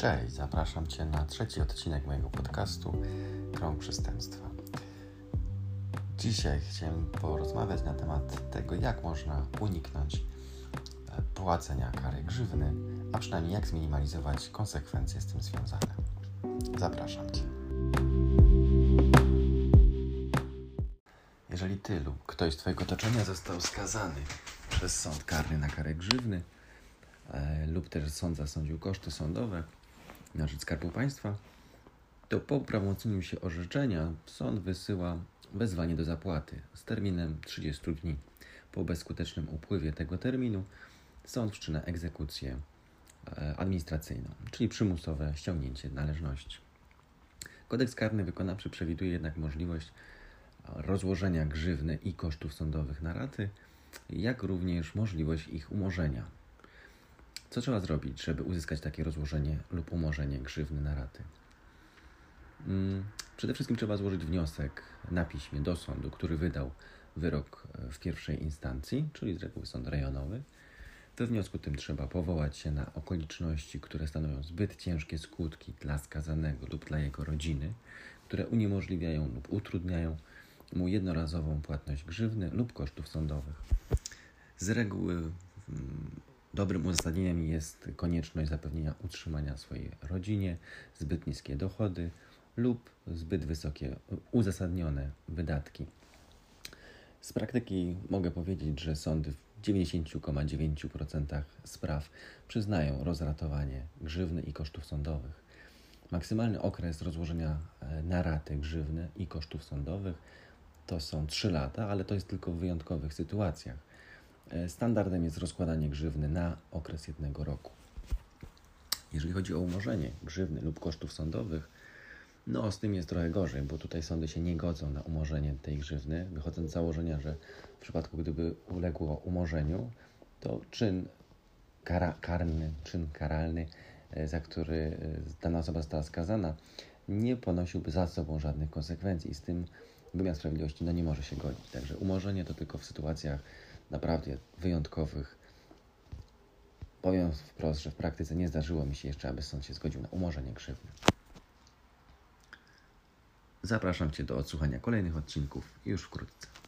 Cześć, zapraszam Cię na trzeci odcinek mojego podcastu Krąg Przestępstwa. Dzisiaj chciałem porozmawiać na temat tego, jak można uniknąć e, płacenia kary grzywny, a przynajmniej jak zminimalizować konsekwencje z tym związane. Zapraszam Cię. Jeżeli Ty lub ktoś z Twojego otoczenia został skazany przez sąd karny na karę grzywny, e, lub też sąd zasądził koszty sądowe, na rzecz Skarbu Państwa, to po uprawomocnieniu się orzeczenia sąd wysyła wezwanie do zapłaty z terminem 30 dni. Po bezskutecznym upływie tego terminu sąd wszczyna egzekucję e, administracyjną, czyli przymusowe ściągnięcie należności. Kodeks karny wykonawczy przewiduje jednak możliwość rozłożenia grzywny i kosztów sądowych na raty, jak również możliwość ich umorzenia co trzeba zrobić, żeby uzyskać takie rozłożenie lub umorzenie grzywny na raty? Mm, przede wszystkim trzeba złożyć wniosek na piśmie do sądu, który wydał wyrok e, w pierwszej instancji, czyli z reguły sąd rejonowy. We wniosku tym trzeba powołać się na okoliczności, które stanowią zbyt ciężkie skutki dla skazanego lub dla jego rodziny, które uniemożliwiają lub utrudniają mu jednorazową płatność grzywny lub kosztów sądowych. Z reguły mm, Dobrym uzasadnieniem jest konieczność zapewnienia utrzymania swojej rodzinie, zbyt niskie dochody lub zbyt wysokie uzasadnione wydatki. Z praktyki mogę powiedzieć, że sądy w 90,9% spraw przyznają rozratowanie grzywny i kosztów sądowych. Maksymalny okres rozłożenia e, na raty grzywny i kosztów sądowych to są 3 lata, ale to jest tylko w wyjątkowych sytuacjach. E, standardem jest rozkładanie grzywny na okres jednego roku. Jeżeli chodzi o umorzenie grzywny lub kosztów sądowych, no z tym jest trochę gorzej, bo tutaj sądy się nie godzą na umorzenie tej grzywny, wychodząc z założenia, że w przypadku gdyby uległo umorzeniu, to czyn kara, karny, czyn karalny, e, za który e, dana osoba została skazana, nie ponosiłby za sobą żadnych konsekwencji. Z tym wymiar sprawiedliwości no, nie może się godzić. Także umorzenie to tylko w sytuacjach naprawdę wyjątkowych. Powiem wprost, że w praktyce nie zdarzyło mi się jeszcze, aby sąd się zgodził na umorzenie krzywdy. Zapraszam Cię do odsłuchania kolejnych odcinków już wkrótce.